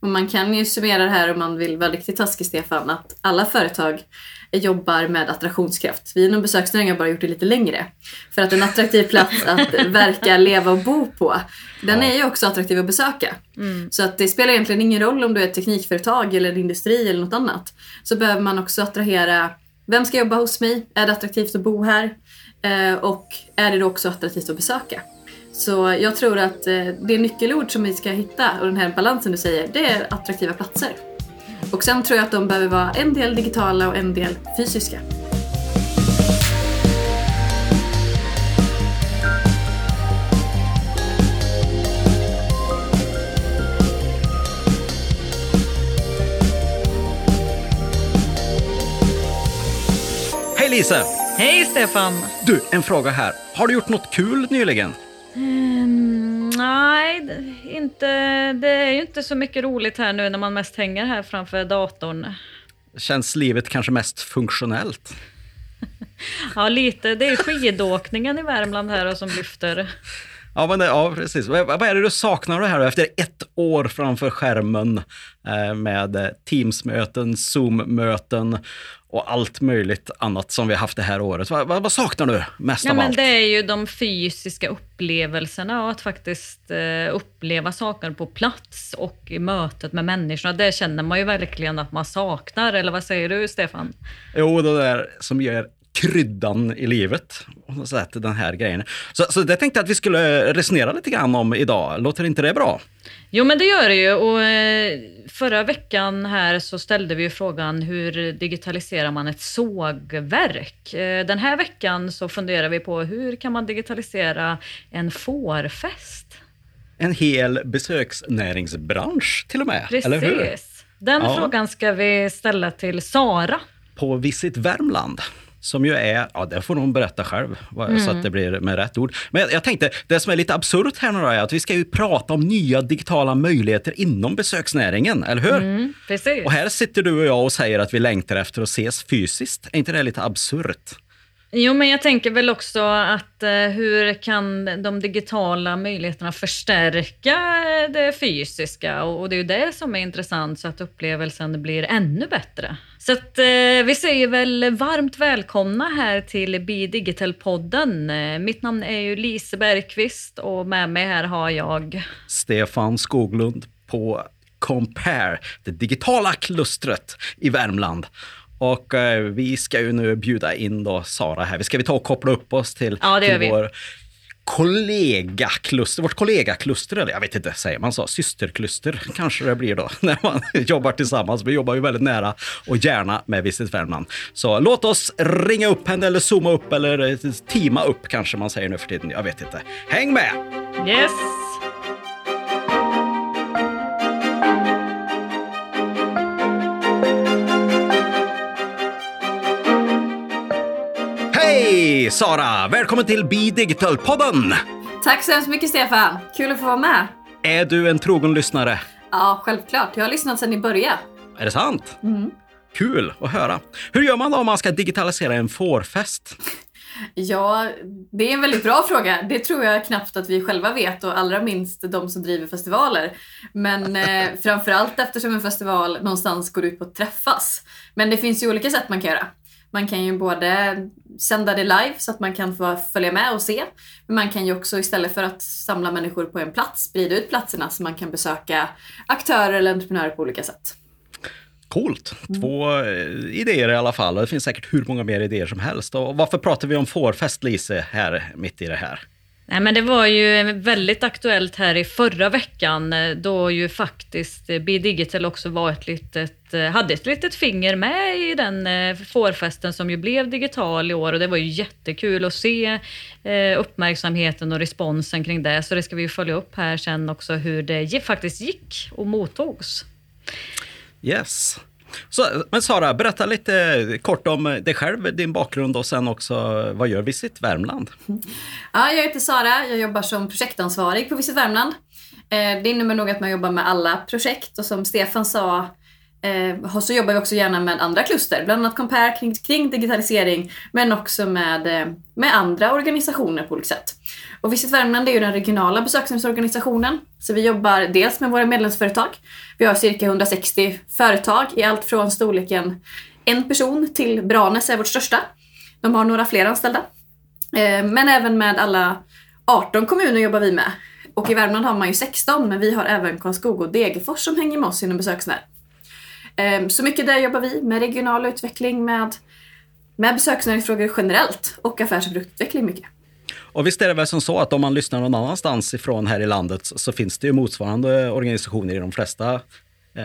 Och man kan ju summera det här om man vill vara riktigt taskig Stefan, att alla företag jobbar med attraktionskraft. Vi inom besöksnäringen har bara gjort det lite längre. För att en attraktiv plats att verka, leva och bo på, den är ju också attraktiv att besöka. Mm. Så att det spelar egentligen ingen roll om du är ett teknikföretag eller en industri eller något annat. Så behöver man också attrahera, vem ska jobba hos mig? Är det attraktivt att bo här? Eh, och är det då också attraktivt att besöka? Så jag tror att eh, det nyckelord som vi ska hitta och den här balansen du säger, det är attraktiva platser. Och sen tror jag att de behöver vara en del digitala och en del fysiska. Hej Lise! Hej Stefan! Du, en fråga här. Har du gjort något kul nyligen? Mm, nej, inte, det är ju inte så mycket roligt här nu när man mest hänger här framför datorn. Känns livet kanske mest funktionellt? Ja, lite. Det är skidåkningen i Värmland här och som lyfter. Ja, men det, ja precis. Vad, är det du saknar här efter ett år framför skärmen eh, med Teams-möten, Zoom-möten och allt möjligt annat som vi har haft det här året? Vad, vad, vad saknar du mest Ja, av men allt? det är ju de fysiska upplevelserna och att faktiskt eh, uppleva saker på plats och i mötet med människorna. Det känner man ju verkligen att man saknar. Eller vad säger du, Stefan? Jo, det där som ger kryddan i livet. på något sätt, Den här grejen. Så, så det tänkte jag att vi skulle resonera lite grann om idag. Låter inte det bra? Jo, men det gör det ju. Och, eh, förra veckan här så ställde vi frågan hur digitaliserar man ett sågverk? Eh, den här veckan så funderar vi på hur kan man digitalisera en fårfest? En hel besöksnäringsbransch till och med, eller hur? Precis. Den Ja. frågan ska vi ställa till Sara. På Visit Värmland. Som ju är, ja det får hon berätta själv, vad- så att det blir med rätt ord. Men jag, jag tänkte, det som är lite absurt här nu då är att vi ska ju prata om nya digitala möjligheter inom besöksnäringen, eller hur? Mm, precis. Och här sitter du och jag och säger att vi längtar efter att ses fysiskt. Är inte det lite absurt? Jo, men jag tänker väl också att eh, hur kan de digitala möjligheterna förstärka det fysiska? Och, och det är ju det som är intressant, så att upplevelsen blir ännu bättre. Så att, eh, vi säger väl varmt välkomna här till Be Digital-podden. Eh, mitt namn är ju Lise Bergqvist och med mig här har jag... Stefan Skoglund på Compare, det digitala klustret i Värmland. Och eh, vi ska ju nu bjuda in då Sara här. Vi ska vi ta och koppla upp oss till, Ja, till vår kollegakluster, vårt kollegakluster, eller jag vet inte, säger man så? Systerkluster kanske det blir då, när man jobbar tillsammans. Vi jobbar ju väldigt nära och gärna med Visit Värmland. Så låt oss ringa upp henne eller zooma upp eller eh, teama upp kanske man säger nu för tiden. Jag vet inte. Häng med! Yes! Hej Sara! Välkommen till Be Digital-podden! Tack så hemskt mycket Stefan! Kul att få vara med. Är du en trogen lyssnare? Ja, självklart. Jag har lyssnat sedan i början. Är det sant? Kul att höra. Hur gör man då om man ska digitalisera en fårfest? Ja, det är en väldigt bra fråga. Det tror jag knappt att vi själva vet och allra minst de som driver festivaler. Men eh, framförallt eftersom en festival någonstans går ut på att träffas. Men det finns ju olika sätt man kan göra. Man kan ju både sända det live så att man kan få följa med och se. Men man kan ju också istället för att samla människor på en plats sprida ut platserna så man kan besöka aktörer eller entreprenörer på olika sätt. Coolt. Två mm. idéer i alla fall. Och Det finns säkert hur många mer idéer som helst. Och varför pratar vi om fårfest, Lise, här mitt i det här? Nej, men det var ju väldigt aktuellt här i förra veckan eh, då ju faktiskt eh, Be Digital också var ett litet, eh, hade ett litet finger med i den fårfesten som ju blev digital i år och det var ju jättekul att se uppmärksamheten och responsen kring det. Så det ska vi ju följa upp här sen också hur det faktiskt gick och mottogs. Yes. Så, men Sara, berätta lite kort om dig själv, din bakgrund och sen också vad gör Visit Värmland? Ja, jag heter Sara. Jag jobbar som projektansvarig på Visit Värmland. Eh, det innebär nog att man jobbar med alla projekt och som Stefan sa Eh, så jobbar vi också gärna med andra kluster, bland annat Compare kring, kring digitalisering, men också med, eh, med andra organisationer på olika sätt. Och Visit Värmland är ju den regionala besöksnämndsorganisationen så vi jobbar dels med våra medlemsföretag. Vi har cirka 160 företag i allt från storleken en person till Branäs är vårt största. De har några fler anställda. Eh, men även med alla 18 kommuner jobbar vi med. Och i Värmland har man ju 16, men vi har även Karlskoga och Degerfors som hänger med oss inom besöksnäringen. Ehm, så mycket där jobbar vi med regional utveckling, med, med besöksnäringsfrågor generellt och affärs och produktutveckling mycket. Och visst är det väl som så att om man lyssnar någon annanstans ifrån här i landet så finns det ju motsvarande organisationer i de flesta eh,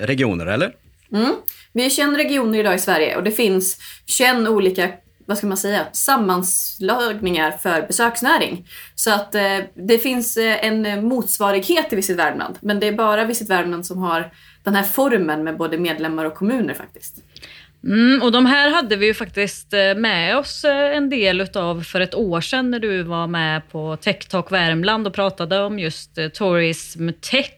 regioner, eller? Mm. Vi är 21 regioner idag i Sverige och det finns 21 olika vad ska man säga, sammanslagningar för besöksnäring. Så att eh, det finns eh, en motsvarighet till Visit Värmland, men det är bara Visit Värmland som har den här formen med både medlemmar och kommuner faktiskt. Mm, och de här hade vi ju faktiskt eh, med oss eh, en del utav för ett år sedan när du var med på Tech Talk Värmland och pratade om just eh, Tourism Tech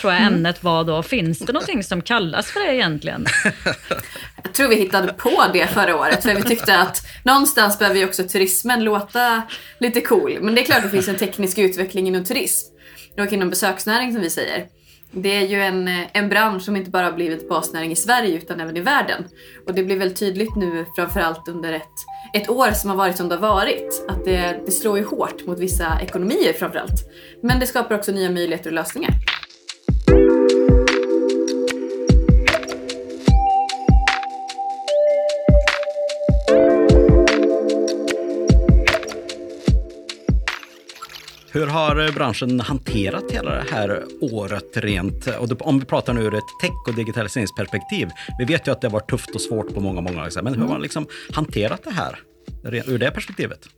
tror jag mm. ämnet var då. Finns det någonting som kallas för det egentligen? Jag tror vi hittade på det förra året för vi tyckte att någonstans behöver ju också turismen låta lite cool. Men det är klart att det finns en teknisk utveckling inom turism och inom besöksnäring som vi säger. Det är ju en, eh, en bransch som inte bara har blivit basnäring i Sverige utan även i världen. Och det blir väl tydligt nu framförallt under ett, ett år som har varit som det har varit. Att det, det slår ju hårt mot vissa ekonomier framförallt. Men det skapar också nya möjligheter och lösningar. Hur har eh, branschen hanterat hela det här året rent, och om vi pratar nu ur ett tech och digitaliseringsperspektiv. Vi vet ju att det har varit tufft och svårt på många, många sätt, men hur har man liksom hanterat det här ur det perspektivet?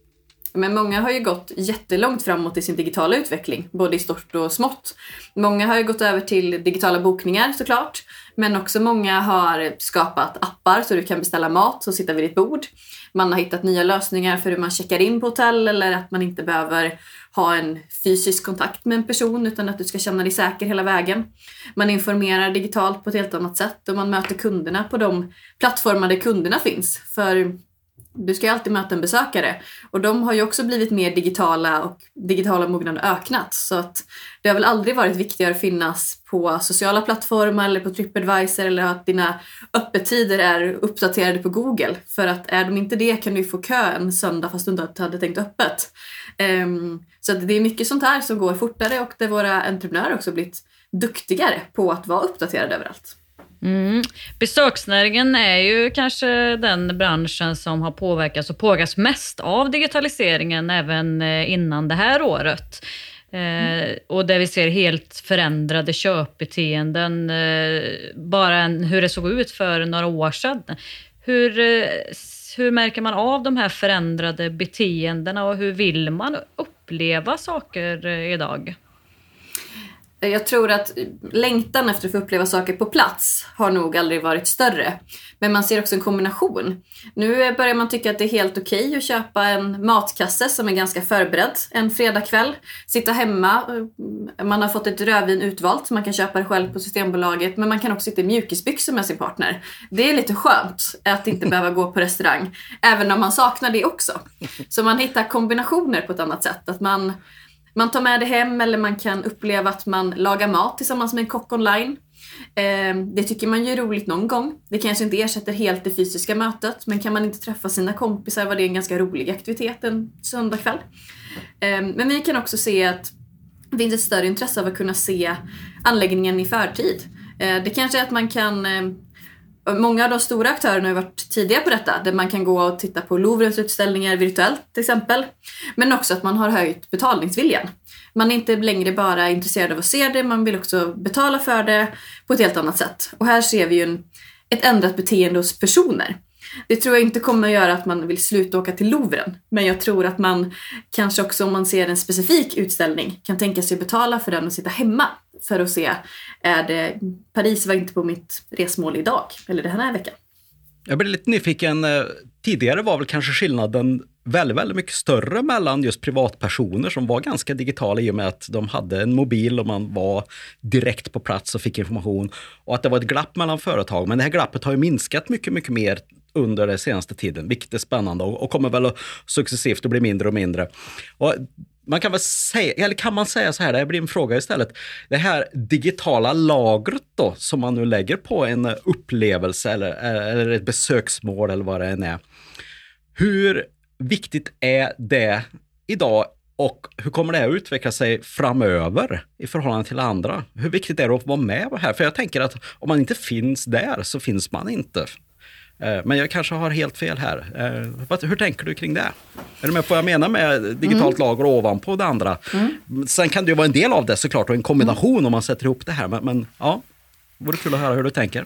Men många har ju gått jättelångt framåt i sin digitala utveckling, både i stort och smått. Många har ju gått över till digitala bokningar såklart, men också många har skapat appar så du kan beställa mat och sitta vid ditt bord. Man har hittat nya lösningar för hur man checkar in på hotell eller att man inte behöver ha en fysisk kontakt med en person utan att du ska känna dig säker hela vägen. Man informerar digitalt på ett helt annat sätt och man möter kunderna på de plattformar där kunderna finns. För du ska ju alltid möta en besökare och de har ju också blivit mer digitala och digitala mognaden öknat så att det har väl aldrig varit viktigare att finnas på sociala plattformar eller på Tripadvisor eller att dina öppettider är uppdaterade på Google för att är de inte det kan du få kö en söndag fast du inte hade tänkt öppet. Um, så det är mycket sånt här som går fortare och där våra entreprenörer också blivit duktigare på att vara uppdaterade överallt. Mm. Besöksnäringen är ju kanske den branschen som har påverkats och påverkats mest av digitaliseringen även eh, innan det här året. Mm. och där vi ser helt förändrade köpbeteenden, eh, bara en, hur det såg ut för några år sedan. Hur, eh, hur märker man av de här förändrade beteendena och hur vill man uppleva saker eh, idag? Jag tror att längtan efter att få uppleva saker på plats har nog aldrig varit större. Men man ser också en kombination. Nu börjar man tycka att det är helt okej okay att köpa en matkasse som är ganska förberedd en fredagkväll. Sitta hemma, man har fått ett rödvin utvalt så man kan köpa det själv på Systembolaget. Men man kan också sitta i mjukisbyxor med sin partner. Det är lite skönt att inte behöva gå på restaurang. Även om man saknar det också. Så man hittar kombinationer på ett annat sätt. Att man man tar med det hem eller man kan uppleva att man lagar mat tillsammans med en kock online. Ehm, det tycker man ju är roligt någon gång. Det kanske inte ersätter helt det fysiska mötet men kan man inte träffa sina kompisar var det en ganska rolig aktivitet en söndagkväll. Ehm, men vi kan också se att det finns ett större intresse av att kunna se anläggningen i förtid. Ehm, det kanske är att man kan Många av de stora aktörerna har varit tidiga på detta, där man kan gå och titta på Louvrens utställningar virtuellt till exempel. Men också att man har höjt betalningsviljan. Man är inte längre bara intresserad av att se det, man vill också betala för det på ett helt annat sätt. Och här ser vi ju en, ett ändrat beteende hos personer. Det tror jag inte kommer att göra att man vill sluta åka till Louvren. Men jag tror att man kanske också om man ser en specifik utställning kan tänka sig betala för den och sitta hemma för att se, är det, Paris var inte på mitt resmål idag, eller den här veckan. Jag blir lite nyfiken. Eh, tidigare var väl kanske skillnaden väldigt, väldigt mycket större mellan just privatpersoner som var ganska digitala i och med att de hade en mobil och man var direkt på plats och fick information. Och att det var ett glapp mellan företag. Men det här glappet har ju minskat mycket, mycket mer under den senaste tiden, vilket är spännande och, och kommer väl att successivt att bli mindre och mindre. Och man kan väl säga, eller kan man säga så här, det här blir en fråga istället. Det här digitala lagret då, som man nu lägger på en upplevelse eller, eller ett besöksmål eller vad det än är. Hur viktigt är det idag och hur kommer det att utveckla sig framöver i förhållande till andra? Hur viktigt är det att vara med här? För jag tänker att om man inte finns där så finns man inte. Eh, men jag kanske har helt fel här. Eh, hur tänker du kring det? Är du med på vad jag menar med digitalt mm. lager ovanpå det andra? Mm. Sen kan det ju vara en del av det såklart och en kombination mm. om man sätter ihop det här. Men, men ja, vore kul att höra hur du tänker.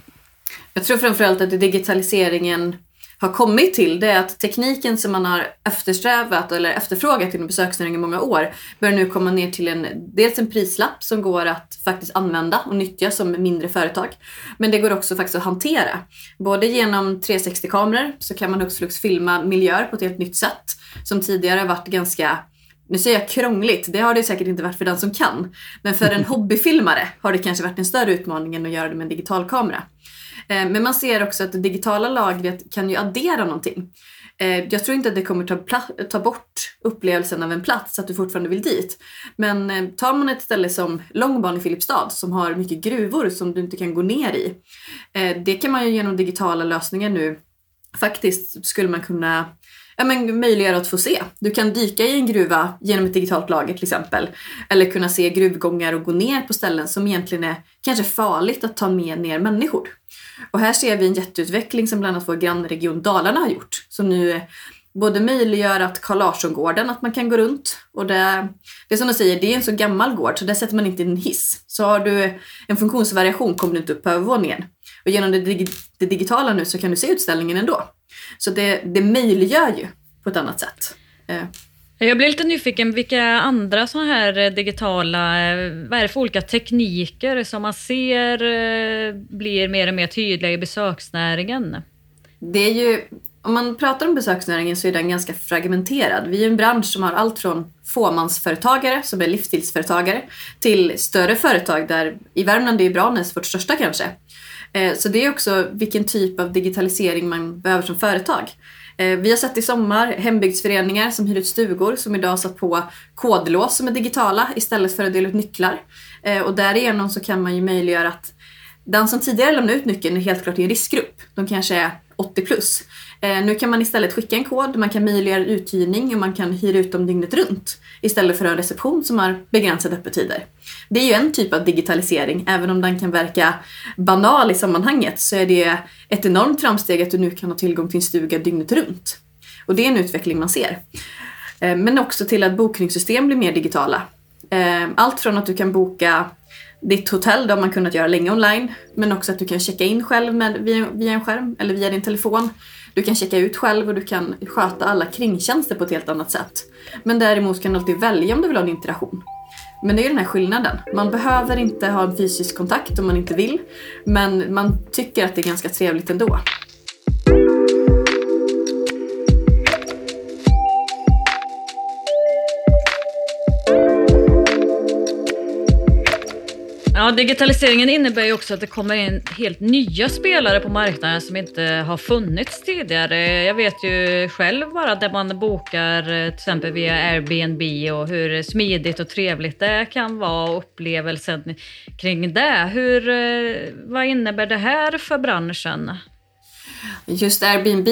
Jag tror framförallt att digitaliseringen har kommit till det är att tekniken som man har eftersträvat eller efterfrågat inom besöksnäringen i många år börjar nu komma ner till en, dels en prislapp som går att faktiskt använda och nyttja som mindre företag. Men det går också faktiskt att hantera. Både genom 360-kameror så kan man hux flux filma miljöer på ett helt nytt sätt som tidigare varit ganska nu säger jag krångligt, det har det säkert inte varit för den som kan. Men för en hobbyfilmare har det kanske varit en större utmaning än att göra det med en digital kamera. Eh, men man ser också att det digitala lagret kan ju addera någonting. Eh, jag tror inte att det kommer ta, ta bort upplevelsen av en plats, att du fortfarande vill dit. Men eh, tar man ett ställe som Långban i Filipstad som har mycket gruvor som du inte kan gå ner i. Det kan man ju genom digitala lösningar nu faktiskt skulle man kunna ja, men, möjliggör att få se. Du kan dyka i en gruva genom ett digitalt lager till exempel. Eller kunna se gruvgångar och gå ner på ställen som egentligen är kanske farligt att ta med ner människor. Och här ser vi en jätteutveckling som bland annat vår grannregion Dalarna har gjort. Som nu både möjliggör att Carl Larsson-gården, att man kan gå runt. Och det, det är som de säger, det är en så gammal gård så där sätter man inte en hiss. Så har du en funktionsvariation kommer du inte upp på övervåningen. Och genom det, dig det digitala nu så kan du se utställningen ändå. Så det, det möjliggör ju på ett annat sätt. Eh. Jag blir lite nyfiken, vilka andra sådana här eh, digitala, eh, vad är det för olika tekniker som man ser blir mer och mer tydliga i besöksnäringen? Det är ju, om man pratar om besöksnäringen så är den ganska fragmenterad. Vi är en bransch som har allt från fåmansföretagare som är livsstilsföretagare till större företag där, i Värmland är Branäs vårt största kanske, Eh, så det är också vilken typ av digitalisering man behöver som företag. Eh, vi har sett i sommar hembygdsföreningar som hyr ut stugor som idag satt på kodlås som är digitala istället för att dela ut nycklar. Eh, och därigenom så kan man ju möjliggöra att den som tidigare lämnade ut nyckeln är helt klart i en riskgrupp. De kanske är 80 plus. Eh, nu kan man istället skicka en kod, man kan möjliggöra uthyrning och man kan hyra ut dem dygnet runt istället för en reception som har begränsade öppettider. Det är ju en typ av digitalisering, även om den kan verka banal i sammanhanget så är det ett enormt framsteg att du nu kan ha tillgång till en stuga dygnet runt. Och det är en utveckling man ser. Eh, men också till att bokningssystem blir mer digitala. Eh, allt från att du kan boka ditt hotell, det har man kunnat göra länge online, men också att du kan checka in själv med, via, via en skärm eller via din telefon. Du kan checka ut själv och du kan sköta alla kringtjänster på ett helt annat sätt. Men däremot kan du alltid välja om du vill ha en interaktion. Men det är ju den här skillnaden. Man behöver inte ha en fysisk kontakt om man inte vill, men man tycker att det är ganska trevligt ändå. Ja, digitaliseringen innebär ju också att det kommer in helt nya spelare på marknaden som inte har funnits tidigare. Jag vet ju själv bara där man bokar eh, till exempel via Airbnb och hur smidigt och trevligt det kan vara och upplevelsen kring det. Hur, eh, vad innebär det här för branschen? Just Airbnb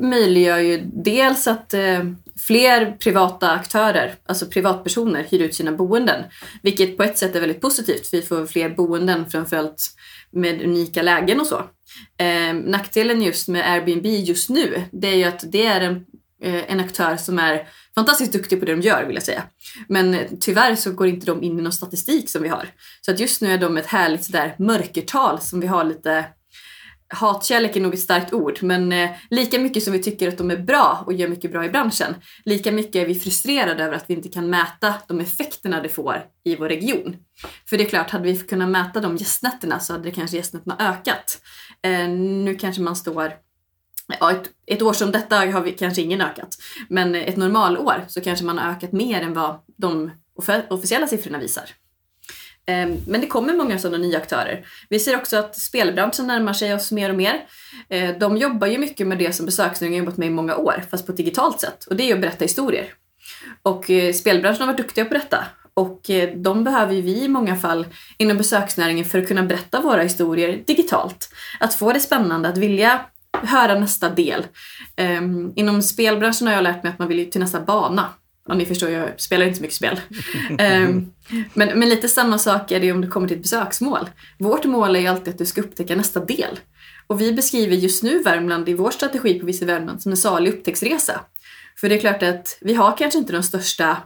möjliggör ju dels att eh, fler privata aktörer, alltså privatpersoner, hyr ut sina boenden. Vilket på ett sätt är väldigt positivt för vi får fler boenden framförallt med unika lägen och så. Eh, nackdelen just med Airbnb just nu, det är ju att det är en, eh, en aktör som är fantastiskt duktig på det de gör vill jag säga. Men eh, tyvärr så går inte de in i någon statistik som vi har. Så att just nu är de ett härligt sådär mörkertal som vi har lite hatkärlek är nog ett starkt ord, men eh, lika mycket som vi tycker att de är bra och gör mycket bra i branschen, lika mycket är vi frustrerade över att vi inte kan mäta de effekterna det får i vår region. För det är klart, hade vi kunnat mäta de gästnätterna så hade det kanske gästnätterna ökat. Eh, nu kanske man står ja, ett, ett år som detta har vi kanske ingen ökat. Men ett normalår så kanske man har ökat mer än vad de officiella siffrorna visar. Ehm, men det kommer många sådana nya aktörer. Vi ser också att spelbranschen närmar sig oss mer och mer. Ehm, de jobbar ju mycket med det som besöksnäringen jobbat med i många år, fast på ett digitalt sätt. Och det är att berätta historier. Och eh, spelbranschen har varit duktiga på detta. Och eh, de behöver ju vi i många fall inom besöksnäringen för att kunna berätta våra historier digitalt. Att få det spännande, att vilja höra nästa del. Ehm, inom spelbranschen har jag lärt mig att man vill till nästa bana. Ja, ni förstår, jag spelar inte så mycket spel. um, men, men lite samma sak är det om du kommer till ett besöksmål. Vårt mål är ju alltid att du ska upptäcka nästa del. Och vi beskriver just nu Värmland i vår strategi på Visit Värmland som en salig upptäcktsresa. För det är klart att vi har kanske inte de största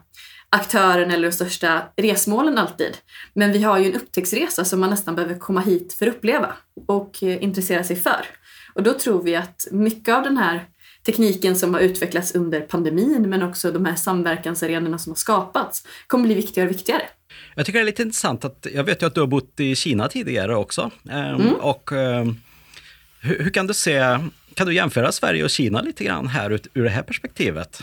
aktören eller de största resmålen alltid. Men vi har ju en upptäcktsresa som man nästan behöver komma hit för att uppleva och eh, intressera sig för. Och då tror vi att mycket av den här tekniken som har utvecklats under pandemin men också de här samverkansarenorna som har skapats kommer bli viktigare och viktigare. Jag tycker det är lite intressant att jag vet ju att du har bott i Kina tidigare också. Ehm, mm. Och ehm, hur, hur, kan du se, kan du jämföra Sverige och Kina lite grann här ur, ur det här perspektivet?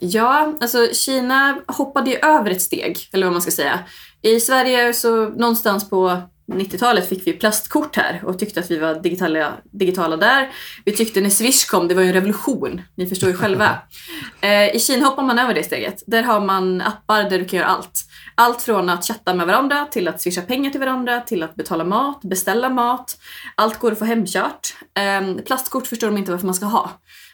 Ja, alltså Kina hoppade ju över ett steg, eller vad man ska säga. I Sverige så någonstans på 90-talet fick vi plastkort här och tyckte att vi var digitala, digitala där. Vi tyckte när Swish kom, det var ju en revolution. Ni förstår ju själva. Eh, I Kina hoppar man över det steget. Där har man appar där du kan göra allt. Allt från att chatta med varandra till att swisha pengar till varandra till att betala mat, beställa mat. Allt går att få hemkört. Eh, plastkort förstår de inte varför man ska ha.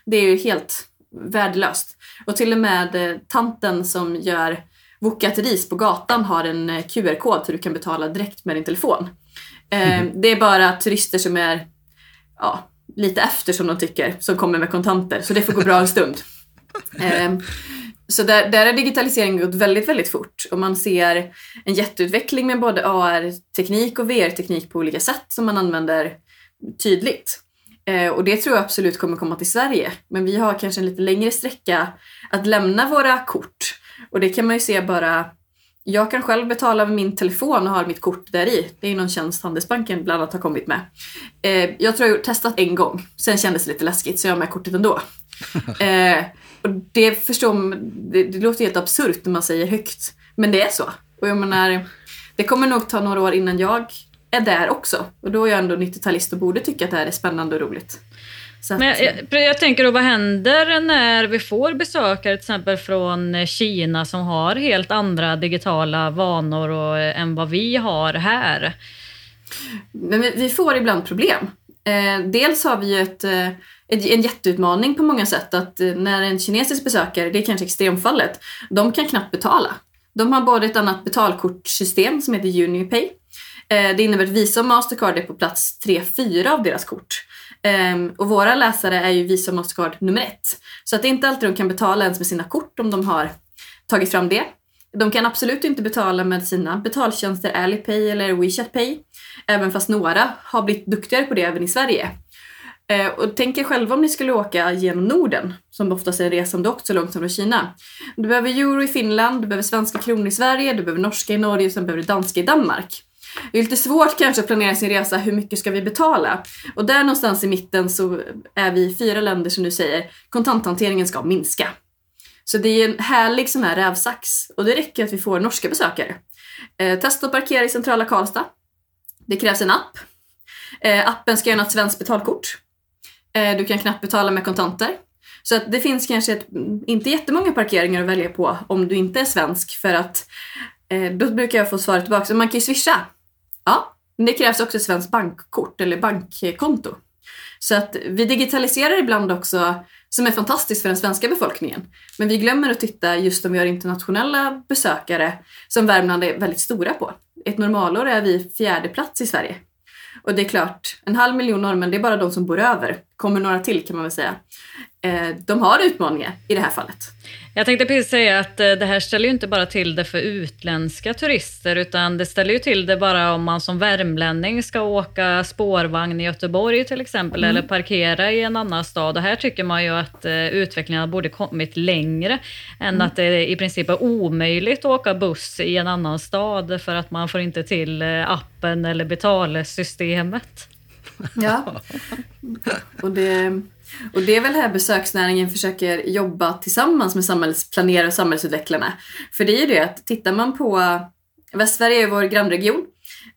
Det är ju helt värdelöst. Och till och med eh, tanten som gör Vokat ris på gatan har en eh, QR-kod så du kan betala direkt med din telefon. Mm. Det är bara turister som är ja, lite efter som de tycker, som kommer med kontanter. Så det får gå bra en stund. Eh, så där, där har digitaliseringen gått väldigt, väldigt fort och man ser en jätteutveckling med både AR-teknik och VR-teknik på olika sätt som man använder tydligt. Eh, och det tror jag absolut kommer komma till Sverige. Men vi har kanske en lite längre sträcka att lämna våra kort och det kan man ju se bara jag kan själv betala med min telefon och har mitt kort där i. Det är någon tjänst Handelsbanken bland annat har kommit med. Eh, jag tror jag har testat en gång. Sen kändes det lite läskigt så jag har med kortet ändå. Eh, och det förstår det, det låter helt absurt när man säger högt. Men det är så. Och jag menar, det kommer nog ta några år innan jag är där också. Och då är jag ändå 90-talist och borde tycka att det här är spännande och roligt. Att, Men jag, jag, tänker då, vad händer när vi får besökare till exempel från Kina som har helt andra digitala vanor och, än vad vi har här? Men vi, vi får ibland problem. Eh, dels har vi ju ett, eh, ett, en jätteutmaning på många sätt att eh, när en kinesisk besökare, det är kanske extremfallet, de kan knappt betala. De har både ett annat betalkortssystem som heter Unipay. Eh, det innebär att Visa och Mastercard är på plats 3-4 av deras kort. Um, och våra läsare är ju Visa och Mastercard nummer ett. Så att det är inte alltid de kan betala ens med sina kort om de har tagit fram det. De kan absolut inte betala med sina betaltjänster Alipay eller WeChat Pay. Även fast några har blivit duktigare på det även i Sverige. Uh, och tänk er själva om ni skulle åka genom Norden, som oftast är en resa om du åkt så långt som från Kina. Du behöver euro i Finland, du behöver svenska kronor i Sverige, du behöver norska i Norge och sen behöver du danska i Danmark. Det är lite svårt kanske att planera sin resa, hur mycket ska vi betala? Och där någonstans i mitten så är vi fyra länder som nu säger kontanthanteringen ska minska. Så det är en härlig sån här rävsax och det räcker att vi får norska besökare. Eh, testa att parkera i centrala Karlstad. Det krävs en app. Eh, appen ska göra ett svenskt betalkort. Eh, du kan knappt betala med kontanter. Så att det finns kanske ett, inte jättemånga parkeringar att välja på om du inte är svensk för att eh, då brukar jag få svaret tillbaka, man kan ju swisha. Ja, men det krävs också svenskt bankkort eller bankkonto. Så att vi digitaliserar ibland också, som är fantastiskt för den svenska befolkningen. Men vi glömmer att titta just om vi har internationella besökare som Värmland är väldigt stora på. Ett normalår är vi fjärde plats i Sverige. Och det är klart, en halv miljon norrmän, det är bara de som bor över. Kommer några till kan man väl säga. Eh, de har utmaningar i det här fallet. Jag tänkte precis säga att eh, det här ställer ju inte bara till det för utländska turister utan det ställer ju till det bara om man som värmlänning ska åka spårvagn i Göteborg till exempel mm. eller parkera i en annan stad. Och här tycker man ju att uh, utvecklingen borde kommit längre än mm. att det i princip är omöjligt att åka buss i en annan stad för att man får inte till appen eller betalsystemet. Ja. Och det, och det är väl här besöksnäringen försöker jobba tillsammans med samhällsplanerare och samhällsutvecklarna. För det är ju det att tittar man på Västsverige är vår grannregion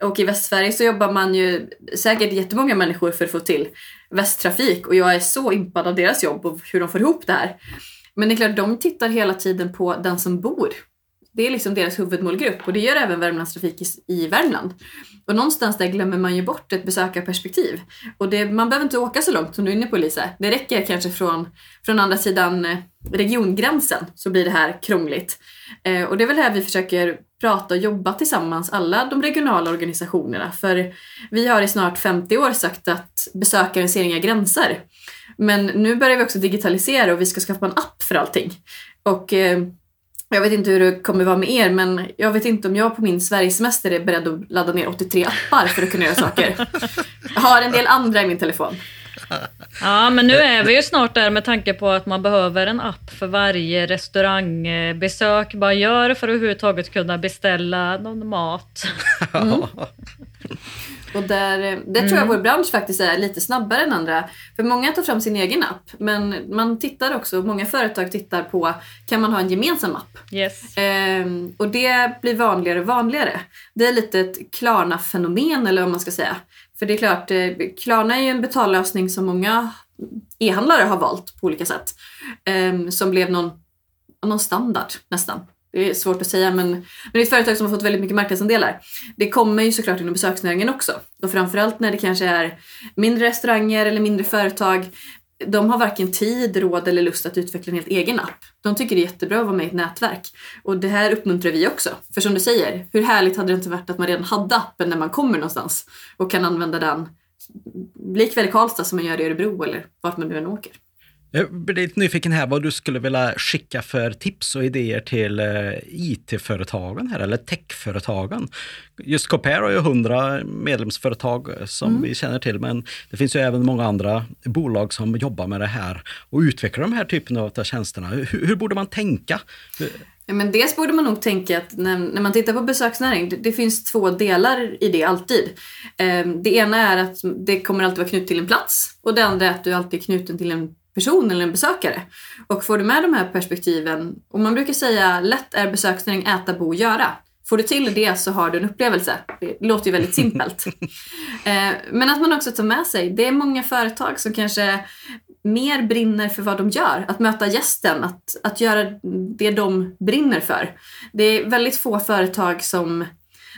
och i Västsverige så jobbar man ju säkert jättemånga människor för att få till västtrafik och jag är så impad av deras jobb och hur de får ihop det här. Men det är klart, de tittar hela tiden på den som bor. Det är liksom deras huvudmålgrupp och det gör även Värmlandstrafik i, i Värmland. Och någonstans där glömmer man ju bort ett besökarperspektiv. Och det, man behöver inte åka så långt som du är inne på Lisa. Det räcker kanske från, från andra sidan eh, regiongränsen så blir det här krångligt. Eh, och det är väl här vi försöker prata och jobba tillsammans, alla de regionala organisationerna. För vi har i snart 50 år sagt att besökaren ser inga gränser. Men nu börjar vi också digitalisera och vi ska skapa en app för allting. Och eh, jag vet inte hur det kommer vara med er men jag vet inte om jag på min Sverigesemester är beredd att ladda ner 83 appar för att kunna göra saker. Jag har en del andra i min telefon. Ja, men nu är vi ju snart där med tanke på att man behöver en app för varje restaurangbesök man gör för att överhuvudtaget kunna beställa någon mat. Mm. Och där, där tror jag mm. vår bransch faktiskt är lite snabbare än andra. För många tar fram sin egen app. Men man tittar också, många företag tittar på, kan man ha en gemensam app? Yes. Ehm, och det blir vanligare och vanligare. Det är lite ett Klarna-fenomen eller vad man ska säga. För det är klart, eh, Klarna är ju en betallösning som många e-handlare har valt på olika sätt. Ehm, som blev någon, någon standard nästan. Det är svårt att säga men, men det är ett företag som har fått väldigt mycket marknadsandelar. Det kommer ju såklart inom besöksnäringen också. Och framförallt när det kanske är mindre restauranger eller mindre företag. De har varken tid, råd eller lust att utveckla en helt egen app. De tycker det är jättebra att vara med i ett nätverk. Och det här uppmuntrar vi också. För som du säger, hur härligt hade det inte varit att man redan hade appen när man kommer någonstans och kan använda den likväl i Karlstad som man gör i Örebro eller vart man nu än åker. Jag blir lite nyfiken här vad du skulle vilja skicka för tips och idéer till eh, IT-företagen här, eller techföretagen. Just Compare har ju 100 medlemsföretag som mm. vi känner till, men det finns ju även många andra bolag som jobbar med det här och utvecklar de här typerna av tjänsterna. Hur, hur borde man tänka? Ja, men dels borde man nog tänka att när, när man tittar på besöksnäring, det, det, finns två delar i det alltid. Eh, det ena är att det kommer alltid vara knutet till en plats och det andra är att du alltid är knuten till en person eller en besökare. Och får du med de här perspektiven, och man brukar säga lätt är besöksnäring äta, bo, göra. Får du till det så har du en upplevelse. Det låter ju väldigt simpelt. Eh, men att man också tar med sig, det är många företag som kanske mer brinner för vad de gör. Att möta gästen, att, att göra det de brinner för. Det är väldigt få företag som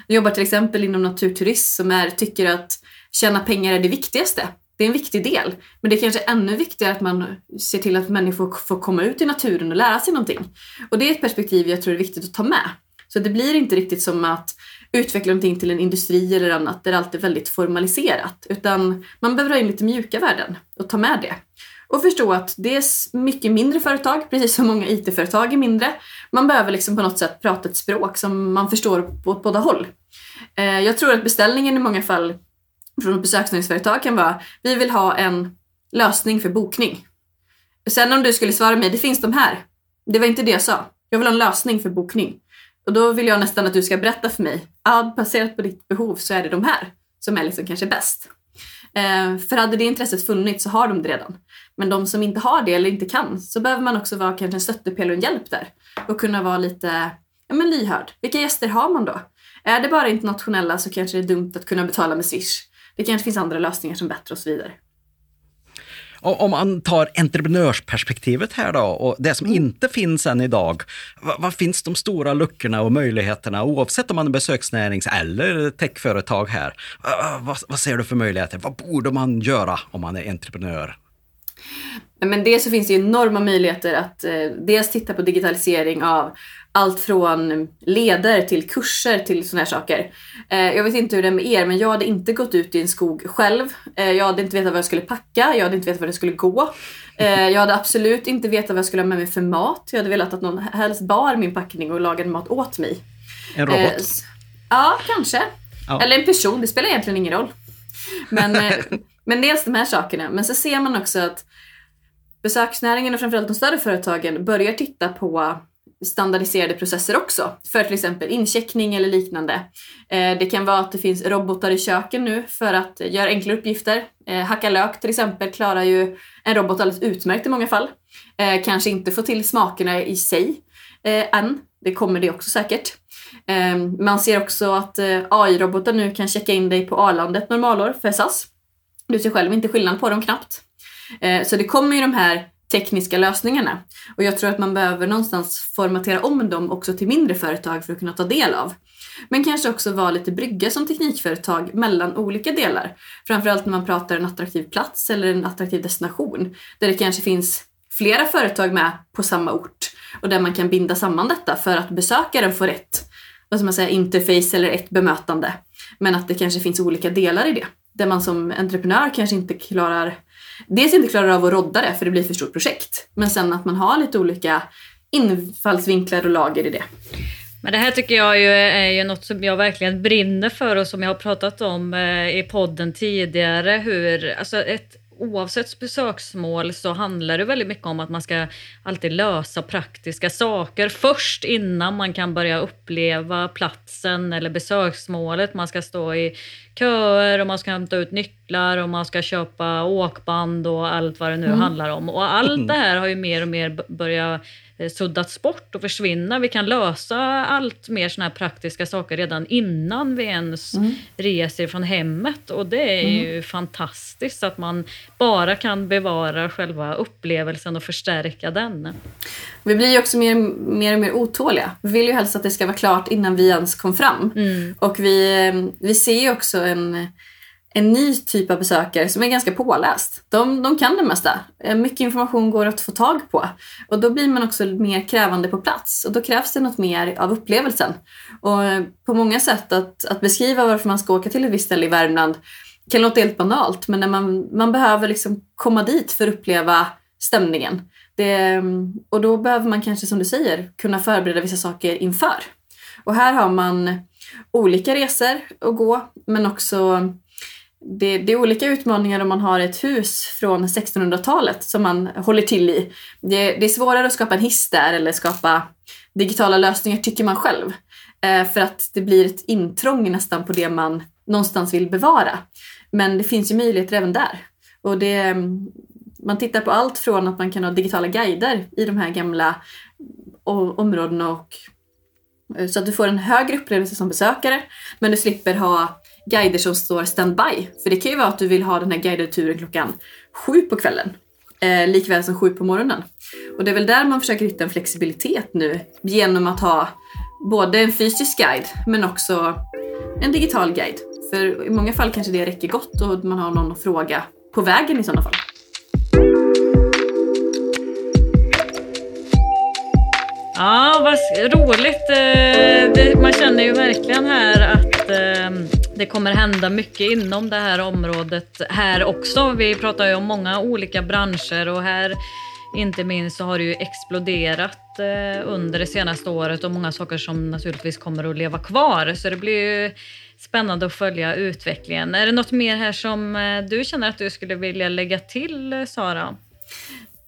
jobbar till exempel inom naturturism som är, tycker att tjäna pengar är det viktigaste det är en viktig del. Men det är kanske ännu viktigare att man ser till att människor får komma ut i naturen och lära sig någonting. Och det är ett perspektiv jag tror är viktigt att ta med. Så det blir inte riktigt som att utveckla någonting till en industri eller annat där allt är väldigt formaliserat. Utan man behöver ha in lite mjuka värden och ta med det. Och förstå att det är mycket mindre företag, precis som många IT-företag är mindre. Man behöver liksom på något sätt prata ett språk som man förstår åt båda håll. Eh, jag tror att beställningen i många fall från ett besöksnäringsföretag kan vara vi vill ha en lösning för bokning. Sen om du skulle svara mig, det finns de här. Det var inte det jag sa. Jag vill ha en lösning för bokning. Och då vill jag nästan att du ska berätta för mig, ja, baserat på ditt behov så är det de här som är liksom kanske bäst. Eh, för hade det intresset funnits så har de det redan. Men de som inte har det eller inte kan så behöver man också vara kanske en stöttepelare och en hjälp där. Och kunna vara lite ja, men lyhörd. Vilka gäster har man då? Är det bara internationella så kanske det är dumt att kunna betala med Swish. Det kanske finns andra lösningar som är bättre och så vidare. Om man tar entreprenörsperspektivet här då och det som mm. inte finns än idag. Vad, vad, finns de stora luckorna och möjligheterna oavsett om man är besöksnärings eller techföretag här? Vad, vad ser du för möjligheter? Vad borde man göra om man är entreprenör? Men dels så finns det enorma möjligheter att eh, dels titta på digitalisering av allt från leder till kurser till såna här saker. Eh, jag vet inte hur det är med er, men jag hade inte gått ut i en skog själv. Eh, jag hade inte vetat vad jag skulle packa, jag hade inte vetat var det skulle gå. Eh, jag hade absolut inte vetat vad jag skulle ha med mig för mat. Jag hade velat att någon helst bar min packning och lagade mat åt mig. En robot? Eh, ja, kanske. Ja. Eller en person, det spelar egentligen ingen roll. Men, eh, men dels de här sakerna. Men så ser man också att besöksnäringen och framförallt de större företagen börjar titta på standardiserade processer också för till exempel incheckning eller liknande. Eh, det kan vara att det finns robotar i köken nu för att göra enkla uppgifter. Eh, hacka lök till exempel klarar ju en robot alldeles utmärkt i många fall. Eh, kanske inte få till smakerna i sig än. Det kommer det också säkert. Man ser också att AI-robotar nu kan checka in dig på Arlanda ett normalår för SAS. Du ser själv inte skillnad på dem knappt. Eh, så det kommer ju de här tekniska lösningarna. Och jag tror att man behöver någonstans formatera om dem också till mindre företag för att kunna ta del av. Men kanske också vara lite brygga som teknikföretag mellan olika delar. Framförallt när man pratar en attraktiv plats eller en attraktiv destination. Där det kanske finns flera företag med på samma ort och där man kan binda samman detta för att besökaren får ett vad ska man säga, interface eller ett bemötande. Men att det kanske finns olika delar i det. Där man som entreprenör kanske inte klarar dels inte klarar av att rodda det för det blir för stort projekt. Men sen att man har lite olika infallsvinklar och lager i det. Men det här tycker jag ju är ju något som jag verkligen brinner för och som jag har pratat om eh, i podden tidigare. Hur, alltså ett oavsett besöksmål så handlar det väldigt mycket om att man ska alltid lösa praktiska saker först innan man kan börja uppleva platsen eller besöksmålet. Man ska stå i köer och man ska hämta ut nycklar och man ska köpa åkband och allt vad det nu mm. handlar om. Och allt det här har ju mer och mer börjat suddats bort och försvinna. Vi kan lösa allt mer såna här praktiska saker redan innan vi ens mm. reser från hemmet. Och det är mm. ju fantastiskt att man bara kan bevara själva upplevelsen och förstärka den. Vi blir ju också mer, mer och mer otåliga. Vi vill ju helst att det ska vara klart innan vi ens kom fram. Mm. Och vi, eh, vi ser ju också en en ny typ av besökare som är ganska påläst. De, de kan det mesta. Eh, mycket information går att få tag på. Och då blir man också mer krävande på plats och då krävs det något mer av upplevelsen. Och eh, på många sätt att, att beskriva varför man ska åka till ett visst ställe i Värmland kan låta helt banalt men när man, man behöver liksom komma dit för att uppleva stämningen. Det, mm, och då behöver man kanske som du säger kunna förbereda vissa saker inför. Och här har man olika resor att gå men också det, det, är olika utmaningar om man har ett hus från 1600-talet som man håller till i. Det, det, är svårare att skapa en hiss där eller skapa digitala lösningar tycker man själv. Eh, för att det blir ett intrång nästan på det man någonstans vill bevara. Men det finns ju möjligheter även där. Och det, man tittar på allt från att man kan ha digitala guider i de här gamla områdena och eh, så att du får en högre upplevelse som besökare men du slipper ha guider som står standby. För det kan ju vara att du vill ha den här guidade turen klockan sju på kvällen. Eh, likväl som sju på morgonen. Och det är väl där man försöker hitta en flexibilitet nu genom att ha både en fysisk guide men också en digital guide. För i många fall kanske det räcker gott och man har någon att fråga på vägen i sådana fall. Ja, vad roligt. Eh, man känner ju verkligen här att ehm, det kommer hända mycket inom det här området här också. Vi pratar ju om många olika branscher och här inte minst så har det ju exploderat eh, under det senaste året och många saker som naturligtvis kommer att leva kvar. Så det blir ju spännande att följa utvecklingen. Är det något mer här som eh, du känner att du skulle vilja lägga till, eh, Sara?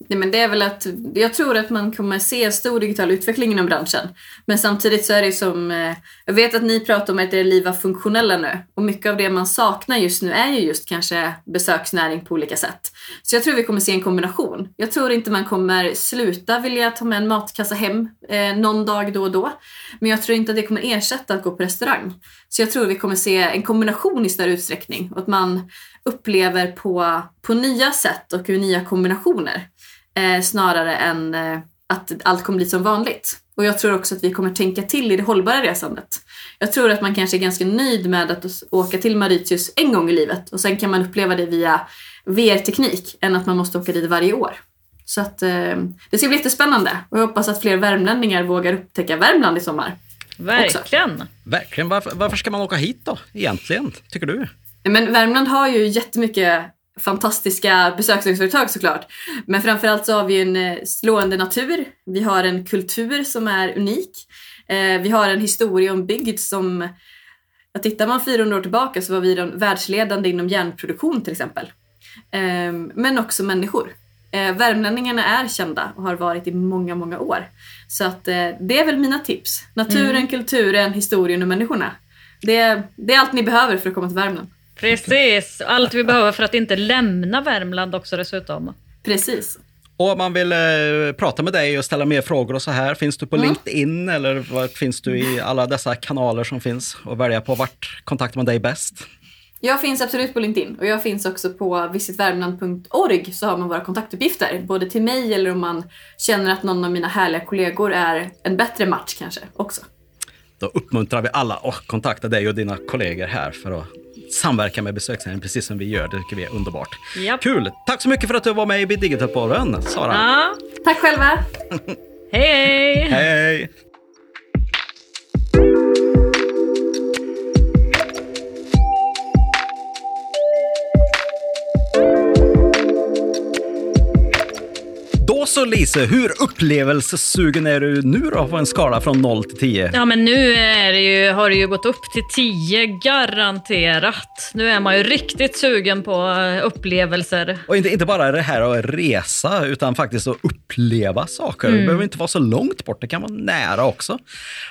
Nej, men det är väl att jag tror att man kommer se stor digital utveckling inom branschen. Men samtidigt så är det som, eh, jag vet att ni pratar om att er liv var funktionella nu och mycket av det man saknar just nu är ju just kanske besöksnäring på olika sätt. Så jag tror vi kommer se en kombination. Jag tror inte man kommer sluta vilja ta med en matkassa hem eh, någon dag då och då. Men jag tror inte att det kommer ersätta att gå på restaurang. Så jag tror vi kommer se en kombination i större utsträckning och att man upplever på, på nya sätt och i nya kombinationer eh, snarare än eh, att allt kommer bli som vanligt. Och jag tror också att vi kommer tänka till i det hållbara resandet. Jag tror att man kanske är ganska nöjd med att åka till Mauritius en gång i livet och sen kan man uppleva det via VR-teknik än att man måste åka dit varje år. Så att eh, det ska bli jättespännande och jag hoppas att fler värmlänningar vågar upptäcka Värmland i sommar. Verkligen. Också. Verkligen. Varför, varför ska man åka hit då egentligen, tycker du? Men Värmland har ju jättemycket fantastiska besöksföretag såklart. Men framförallt så har vi en eh, slående natur. Vi har en kultur som är unik. Eh, vi har en historia om bygd som, ja, tittar man 400 år tillbaka så var vi de världsledande inom järnproduktion till exempel. Ehm, men också människor. Eh, värmlänningarna är kända och har varit i många, många år. Så att det är väl mina tips. Naturen, kulturen, historien och människorna. Det, det är allt ni behöver för att komma till Värmland. Precis, allt vi behöver för att inte lämna Värmland också dessutom. Precis. Och om man vill eh, prata med dig och ställa mer frågor och så här, finns du på Mm. LinkedIn eller vart finns du i alla dessa kanaler som finns? Och välja på vart kontaktar man dig bäst? Jag finns absolut på LinkedIn och jag finns också på visitvärmland.org så har man våra kontaktuppgifter. Både till mig eller om man känner att någon av mina härliga kollegor är en bättre match kanske också. Då uppmuntrar vi alla att kontakta dig och dina kollegor här för att samverka med besöksnäringen precis som vi gör. Det tycker vi är underbart. Japp. Kul! Tack så mycket för att du var med i Digitalpodden, Sara. Ja, Tack själva! hej! hej. Hej! Så Lise, hur upplevelsesugen är du nu då på en skala från 0 till 10? Ja, men nu är det ju, har det ju gått upp till 10 garanterat. Nu är man ju riktigt sugen på eh, upplevelser. Och inte, inte bara det här att resa, utan faktiskt att uppleva saker. Det behöver inte vara så långt bort, det kan vara nära också.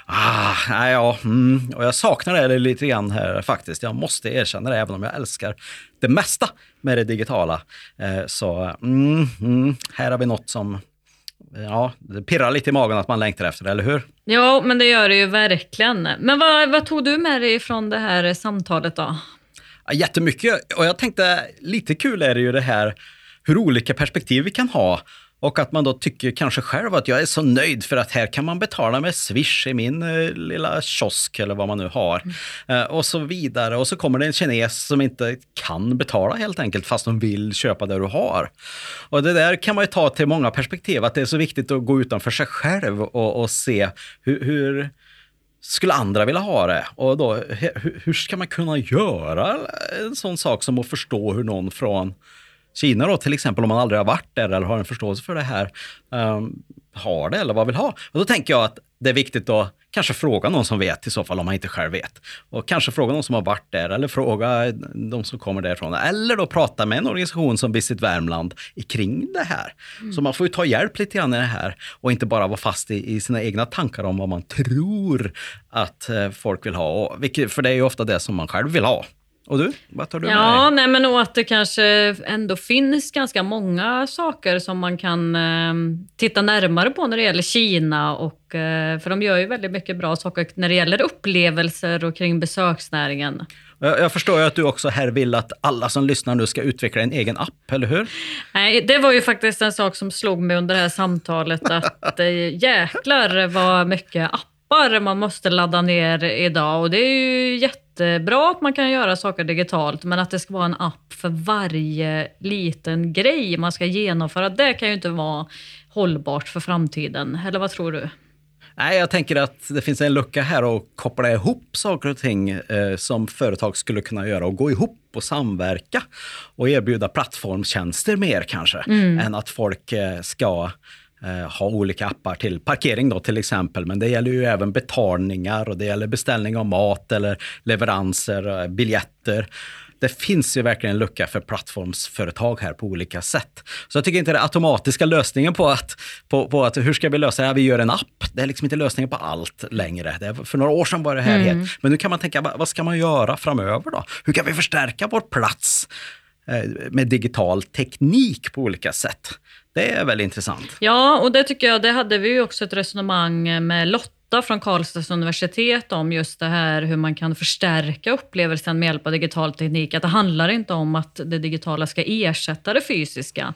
Ah, nej, ja, mm. Och jag saknar det lite grann här faktiskt. Jag måste erkänna det, även om jag älskar det mesta med det digitala. Eh, så mm, mm, här har vi något som Ja, det pirrar lite i magen att man längtar efter det, eller hur? Ja, men det gör det ju verkligen. Men vad, vad tog du med dig från det här samtalet då? Ja, jättemycket. Och jag tänkte, lite kul är det ju det här hur olika perspektiv vi kan ha. Och att man då tycker kanske själv att jag är så nöjd för att här kan man betala med Swish i min eh, lilla kiosk eller vad man nu har. Eh, och så vidare. Och så kommer det en kines som inte kan betala helt enkelt fast de vill köpa det du har. Och det där kan man ju ta till många perspektiv. Att det är så viktigt att gå utanför sig själv och, och se hur, hur skulle andra vilja ha det? Och då, hur, hur ska man kunna göra en sån sak som att förstå hur någon från Kina då, till exempel om man aldrig har varit där eller har en förståelse för det här, um, har det eller vad vill ha. Och då tänker jag att det är viktigt att kanske fråga någon som vet i så fall om man inte själv vet. Och kanske fråga någon som har varit där eller fråga de som kommer därifrån. Eller då prata med en organisation som Visit Värmland kring det här. Så man får ju ta hjälp lite grann i det här och inte bara vara fast i, i sina egna tankar om vad man tror att eh, folk vill ha. Och, för det är ju ofta det som man själv vill ha. Och du, vad tar du med Ja, dig? nej, men och att det kanske ändå finns ganska många saker som man kan eh, titta närmare på när det gäller Kina. Och, eh, för de gör ju väldigt mycket bra saker när det gäller upplevelser och kring besöksnäringen. Jag, förstår ju att du också här vill att alla som lyssnar nu ska utveckla en egen app, eller hur? Nej, det var ju faktiskt en sak som slog mig under det här samtalet att eh, jäklar vad mycket appar man måste ladda ner idag. Och det är ju jättebra att man kan göra saker digitalt, men att det ska vara en app för varje liten grej man ska genomföra, det kan ju inte vara hållbart för framtiden. Eller vad tror du? Nej, jag tänker att det finns en lucka här att koppla ihop saker och ting eh, som företag skulle kunna göra och gå ihop och samverka och erbjuda plattformstjänster mer kanske än att folk eh, ska ha olika appar till parkering då till exempel. Men det gäller ju även betalningar och det gäller beställning av mat eller leveranser, eh, biljetter. Det finns ju verkligen en lucka för plattformsföretag här på olika sätt. Så jag tycker inte det automatiska lösningen på att, på, på att hur ska vi lösa det här? Vi gör en app. Det är liksom inte lösningen på allt längre. Det är, för några år sedan var det här helt. Men nu kan man tänka, vad, vad ska man göra framöver då? Hur kan vi förstärka vår plats eh, med digital teknik på olika sätt? Det är väldigt intressant. Ja, och det tycker jag, det hade vi ju också ett resonemang med Lotta från Karlstads universitet om just det här hur man kan förstärka upplevelsen med hjälp av digital teknik. Att det handlar inte om att det digitala ska ersätta det fysiska,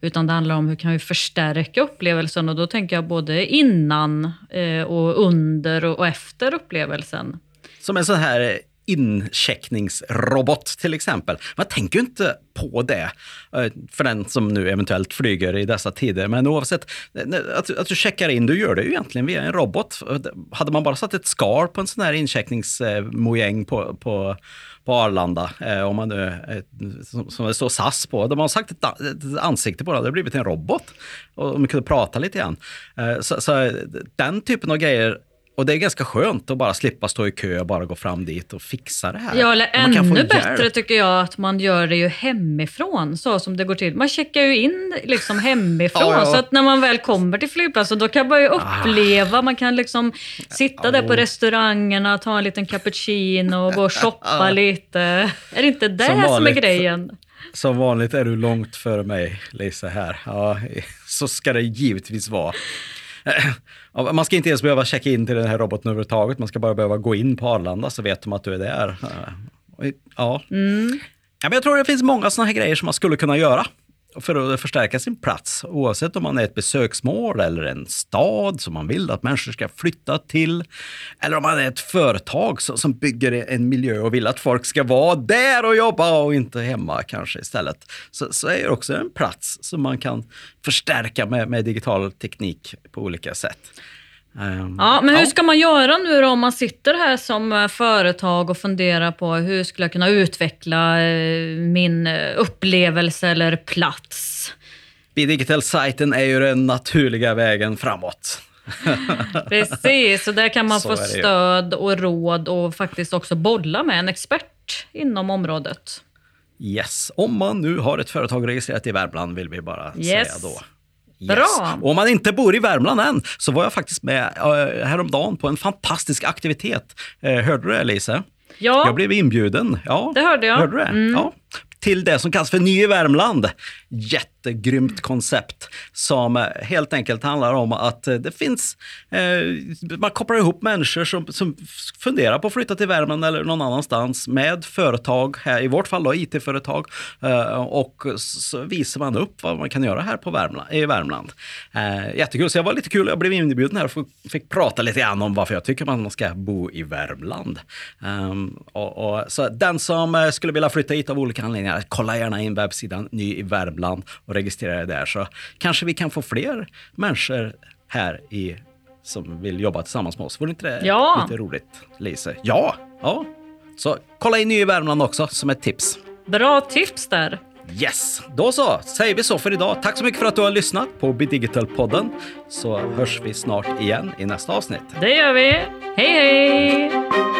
utan det handlar om hur kan vi förstärka upplevelsen och då tänker jag både innan eh, och under och, och efter upplevelsen. Som en sån här incheckningsrobot till exempel. Man tänker ju inte på det eh, för den som nu eventuellt flyger i dessa tider. Men oavsett, eh, att, att du checkar in, du gör det ju egentligen via en robot. Hade man bara satt ett skal på en sån här incheckningsmojäng på, på, på Arlanda, eh, om man nu, som, som det står SAS på, de har sagt ett, ett ansikte på det, hade det blivit en robot. Och man kunde prata lite grann. Så, så den typen av grejer och det är ganska skönt att bara slippa stå i kö och bara gå fram dit och fixa det här. Ja, eller ännu hjälp. bättre tycker jag att man gör det ju hemifrån, så som det går till. Man checkar ju in liksom hemifrån, Ja, ja. så att när man väl kommer till flygplatsen, då kan man ju uppleva, man kan liksom sitta där på restaurangerna, ta en liten cappuccino och gå och shoppa lite. Är det inte det Som som, är vanligt. grejen? Som vanligt är du långt före mig, Lisa, här. Ja, så ska det givetvis vara. Ja, Man ska inte ens behöva checka in till den här roboten överhuvudtaget. Man ska bara behöva gå in på Arlanda så vet de att du är där. Ja. Mm. Ja, men jag tror det finns många sådana här grejer som man skulle kunna göra för att förstärka sin plats. Oavsett om man är ett besöksmål eller en stad som man vill att människor ska flytta till. Eller om man är ett företag som, bygger en miljö och vill att folk ska vara där och jobba och inte hemma kanske istället. Så, så är det också en plats som man kan förstärka med, med digital teknik på olika sätt. Ehm, Ja, men hur ska man göra nu då om man sitter här som eh, företag och funderar på hur skulle jag kunna utveckla eh, min eh, upplevelse eller plats? Bidigital-sajten är ju den naturliga vägen framåt. Precis, och där kan man Så få stöd och råd och faktiskt också bolla med en expert inom området. Yes, om man nu har ett företag registrerat i Värmland vill vi bara Yes. säga då. Bra. Och om man inte bor i Värmland än så var jag faktiskt med eh, häromdagen på en fantastisk aktivitet. Eh, hörde du det Lisa? Ja, Jag blev inbjuden. Ja, Det hörde jag. Hörde du det? Mm. Ja. Till det som kallas för Ny i Värmland grymt koncept som helt enkelt handlar om att det finns, eh, man kopplar ihop människor som, som funderar på att flytta till Värmland eller någon annanstans med företag, här, i vårt fall då IT-företag, eh, och så visar man upp vad man kan göra här på Värmland, i Värmland. Eh, jättekul, så jag var lite kul, jag blev inbjuden här och fick- fick prata lite grann om varför jag tycker man ska bo i Värmland. Ehm, och, och, så den som eh, skulle vilja flytta hit av olika anledningar, kolla gärna in webbsidan Ny i Värmland och registrera er där så kanske vi kan få fler människor här i som vill jobba tillsammans med oss. Vore inte det Ja. lite roligt, Lise? Ja, ja. Så kolla in Ny i Värmland också som ett tips. bra tips där. Yes, då så säger vi så för idag. Tack så mycket för att du har lyssnat på Bidigital-podden. Så hörs vi snart igen i nästa avsnitt. Det gör vi. Hej hej!